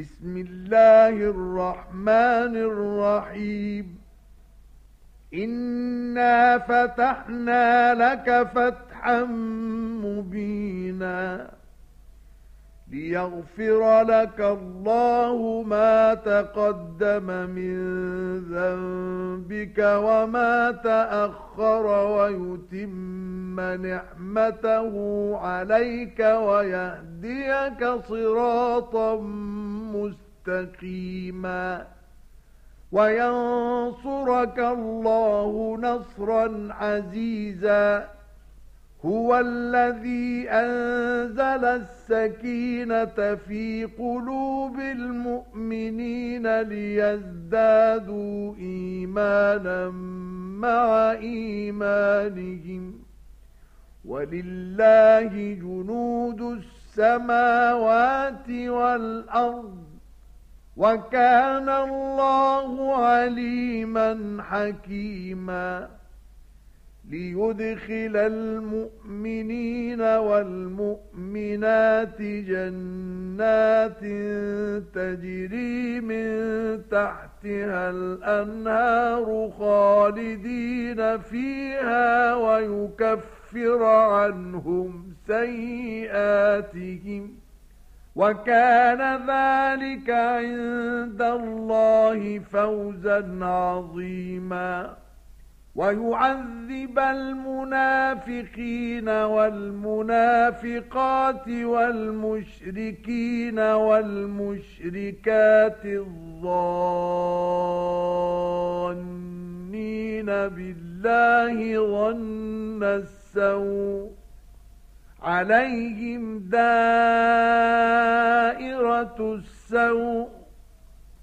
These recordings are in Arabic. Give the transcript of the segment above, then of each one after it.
بسم الله الرحمن الرحيم. إنا فتحنا لك فتحا مبينا. ليغفر لك الله ما تقدم من ذنبك وما تأخر ويتم نعمته عليك ويهديك صراطا مستقيما. وينصرك الله نصرا عزيزا. هو الذي أنزل السكينة في قلوب المؤمنين ليزدادوا إيمانا مع إيمانهم. ولله جنود السماوات والأرض. وكان الله عليما حكيما. ليدخل المؤمنين والمؤمنات جنات تجري من تحتها الأنهار خالدين فيها ويكفر عنهم سيئاتهم وكان ذلك عند الله فوزا عظيما ويعذب المنافقين والمنافقات والمشركين والمشركات الظانين بالله ظن السوء عليهم دائرة السوء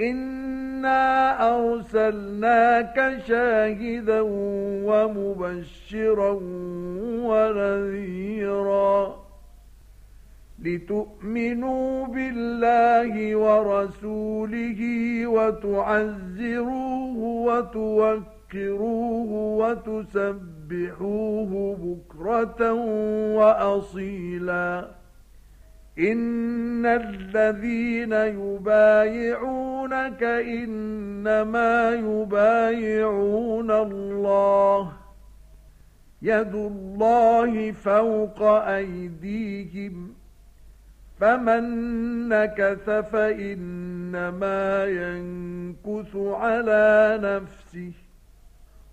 إنا أرسلناك شاهدا ومبشرا ونذيرا لتؤمنوا بالله ورسوله وتعزروه وتوكروه وتسبحوه بكرة وأصيلا إن الذين يبايعونك إنما يبايعون الله يد الله فوق أيديهم فمن نكث فإنما ينكث على نفسه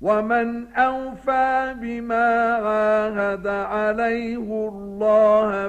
ومن أوفى بما عاهد عليه الله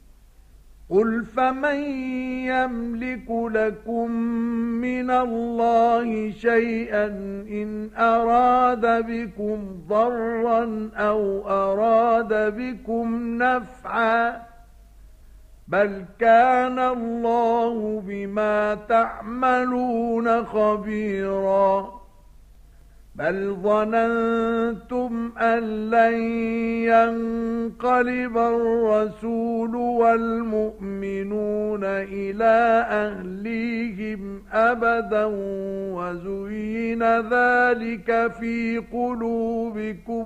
قل فمن يملك لكم من الله شيئا إن أراد بكم ضرا أو أراد بكم نفعا بل كان الله بما تعملون خبيراً بل ظننتم أن لن ينقلب الرسول والمؤمنون إلى أهليهم أبدا وزين ذلك في قلوبكم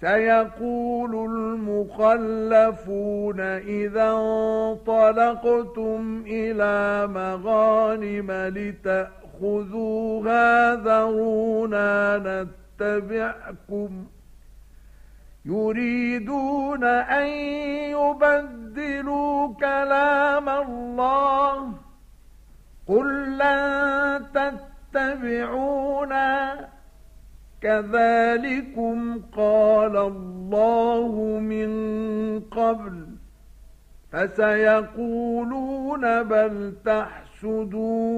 سيقول المخلفون إذا انطلقتم إلى مغانم لتأخذوا خذوها ذرونا نتبعكم يريدون أن يبدلوا كلام الله قل لن تتبعونا كذلكم قال الله من قبل فسيقولون بل تحسدوننا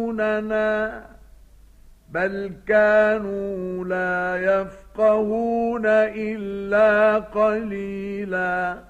بل كانوا لا يفقهون إلا قليلا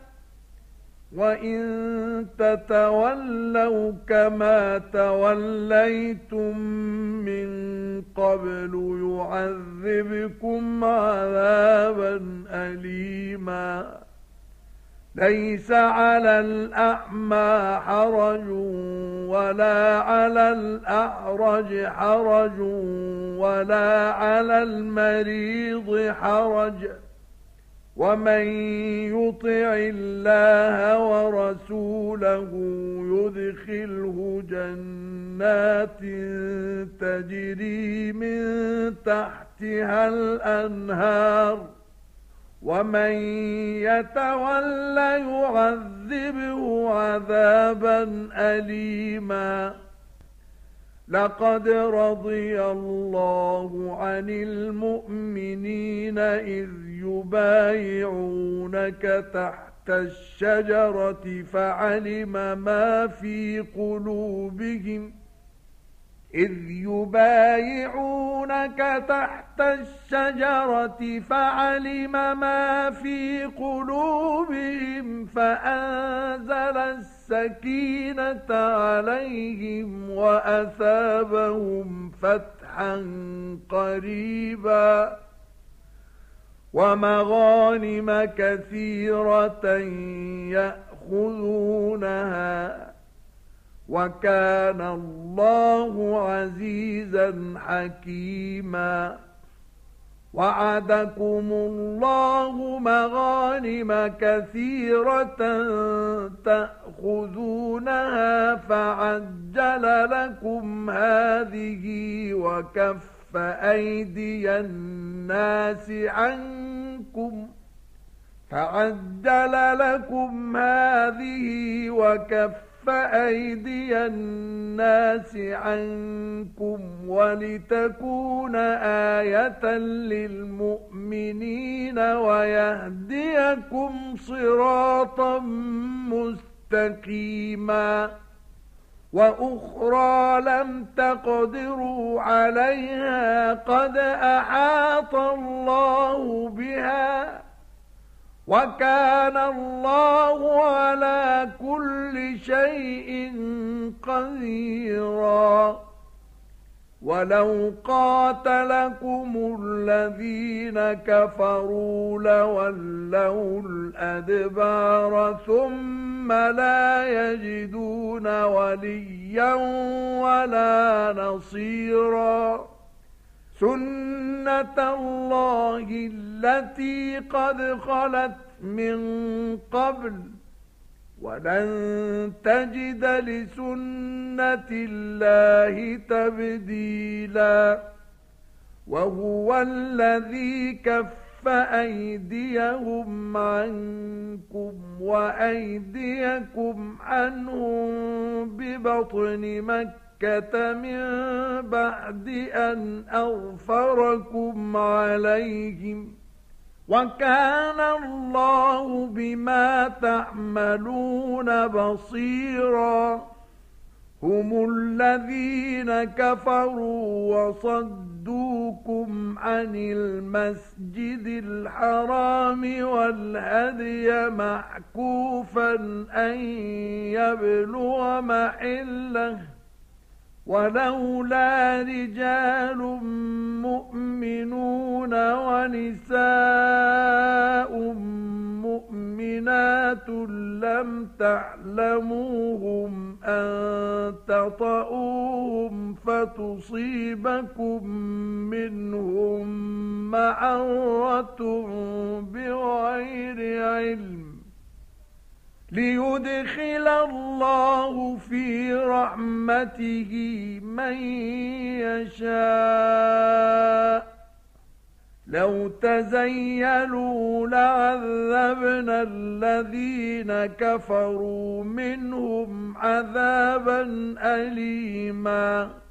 وإن تتولوا كما توليتم من قبل يعذبكم عذابا أليما ليس على الأعمى حرج ولا على الأعرج حرج ولا على المريض حرج ومن يطع الله ورسوله يدخله جنات تجري من تحتها الأنهار. ومن يتول يعذبه عذابا أليما. لقد رضي الله عن المؤمنين إذ يبايعونك تحت الشجرة فعلم ما في قلوبهم. إذ يبايعونك تحت الشجرة فعلم ما في قلوبهم فأنزل السكينة عليهم وأثابهم فتحا قريبا ومغانم كثيرة يأخذونها وكان الله عزيزا حكيما وعدكم الله مغانم كثيرة تأخذونها فعجل لكم هذه وكف أيدي الناس عنكم فعجل لكم هذه وكف فأيدي الناس عنكم ولتكون آية للمؤمنين ويهديكم صراطا مستقيما وأخرى لم تقدروا عليها قد أحاط الله بها وكان الله على كل شيء قديرا. ولو قاتلكم الذين كفروا لولوا الأدبار ثم لا يجدون وليا ولا نصيرا. سنة الله التي قد خلت من قبل ولن تجد لسنة الله تبديلا وهو الذي كف أيديهم عنكم وأيديكم عنهم ببطن مكة من بعد أن أغفركم عليهم وكان الله بما تعملون بصيرا هم الذين كفروا وصدوكم عن المسجد الحرام والهدي معكوفا أن يبلغ محله ولولا رجال مؤمنون ونساء مؤمنات لم تعلموهم أن تطؤوهم فتصيبكم منهم معرة بغير علم. ليدخل الله في رحمته من يشاء. لو تزيلوا لعذبنا الذين كفروا منهم عذابا أليماً.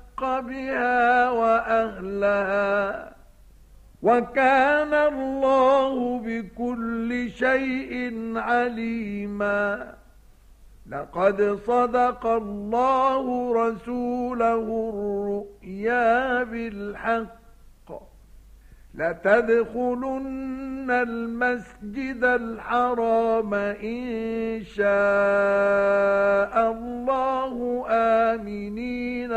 بها وأهلها وكان الله بكل شيء عليما لقد صدق الله رسوله الرؤيا بالحق لتدخلن المسجد الحرام إن شاء الله آمنين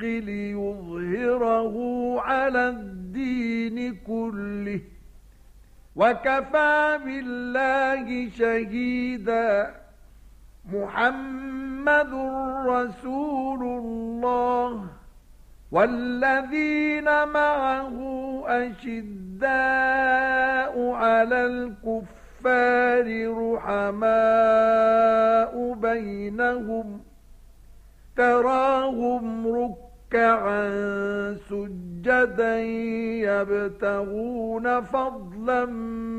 ليظهره على الدين كله. وكفى بالله شهيداً. محمد رسول الله. والذين معه أشداء على الكفار رحماء بينهم. تراهم ركعا سجدا يبتغون فضلا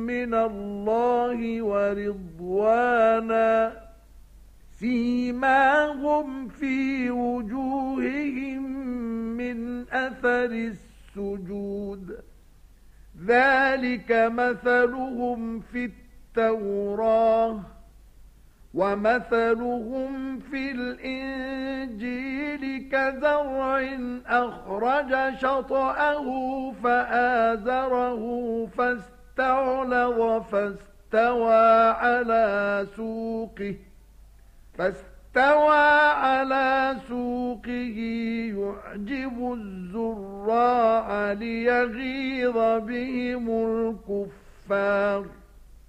من الله ورضوانا سيماهم في وجوههم من أثر السجود ذلك مثلهم في التوراة ومثلهم في الإنجيل كزرع أخرج شطأه فآزره فاستعلظ فاستوى على سوقه فاستوى على سوقه يعجب الزراع ليغيظ بهم الكفار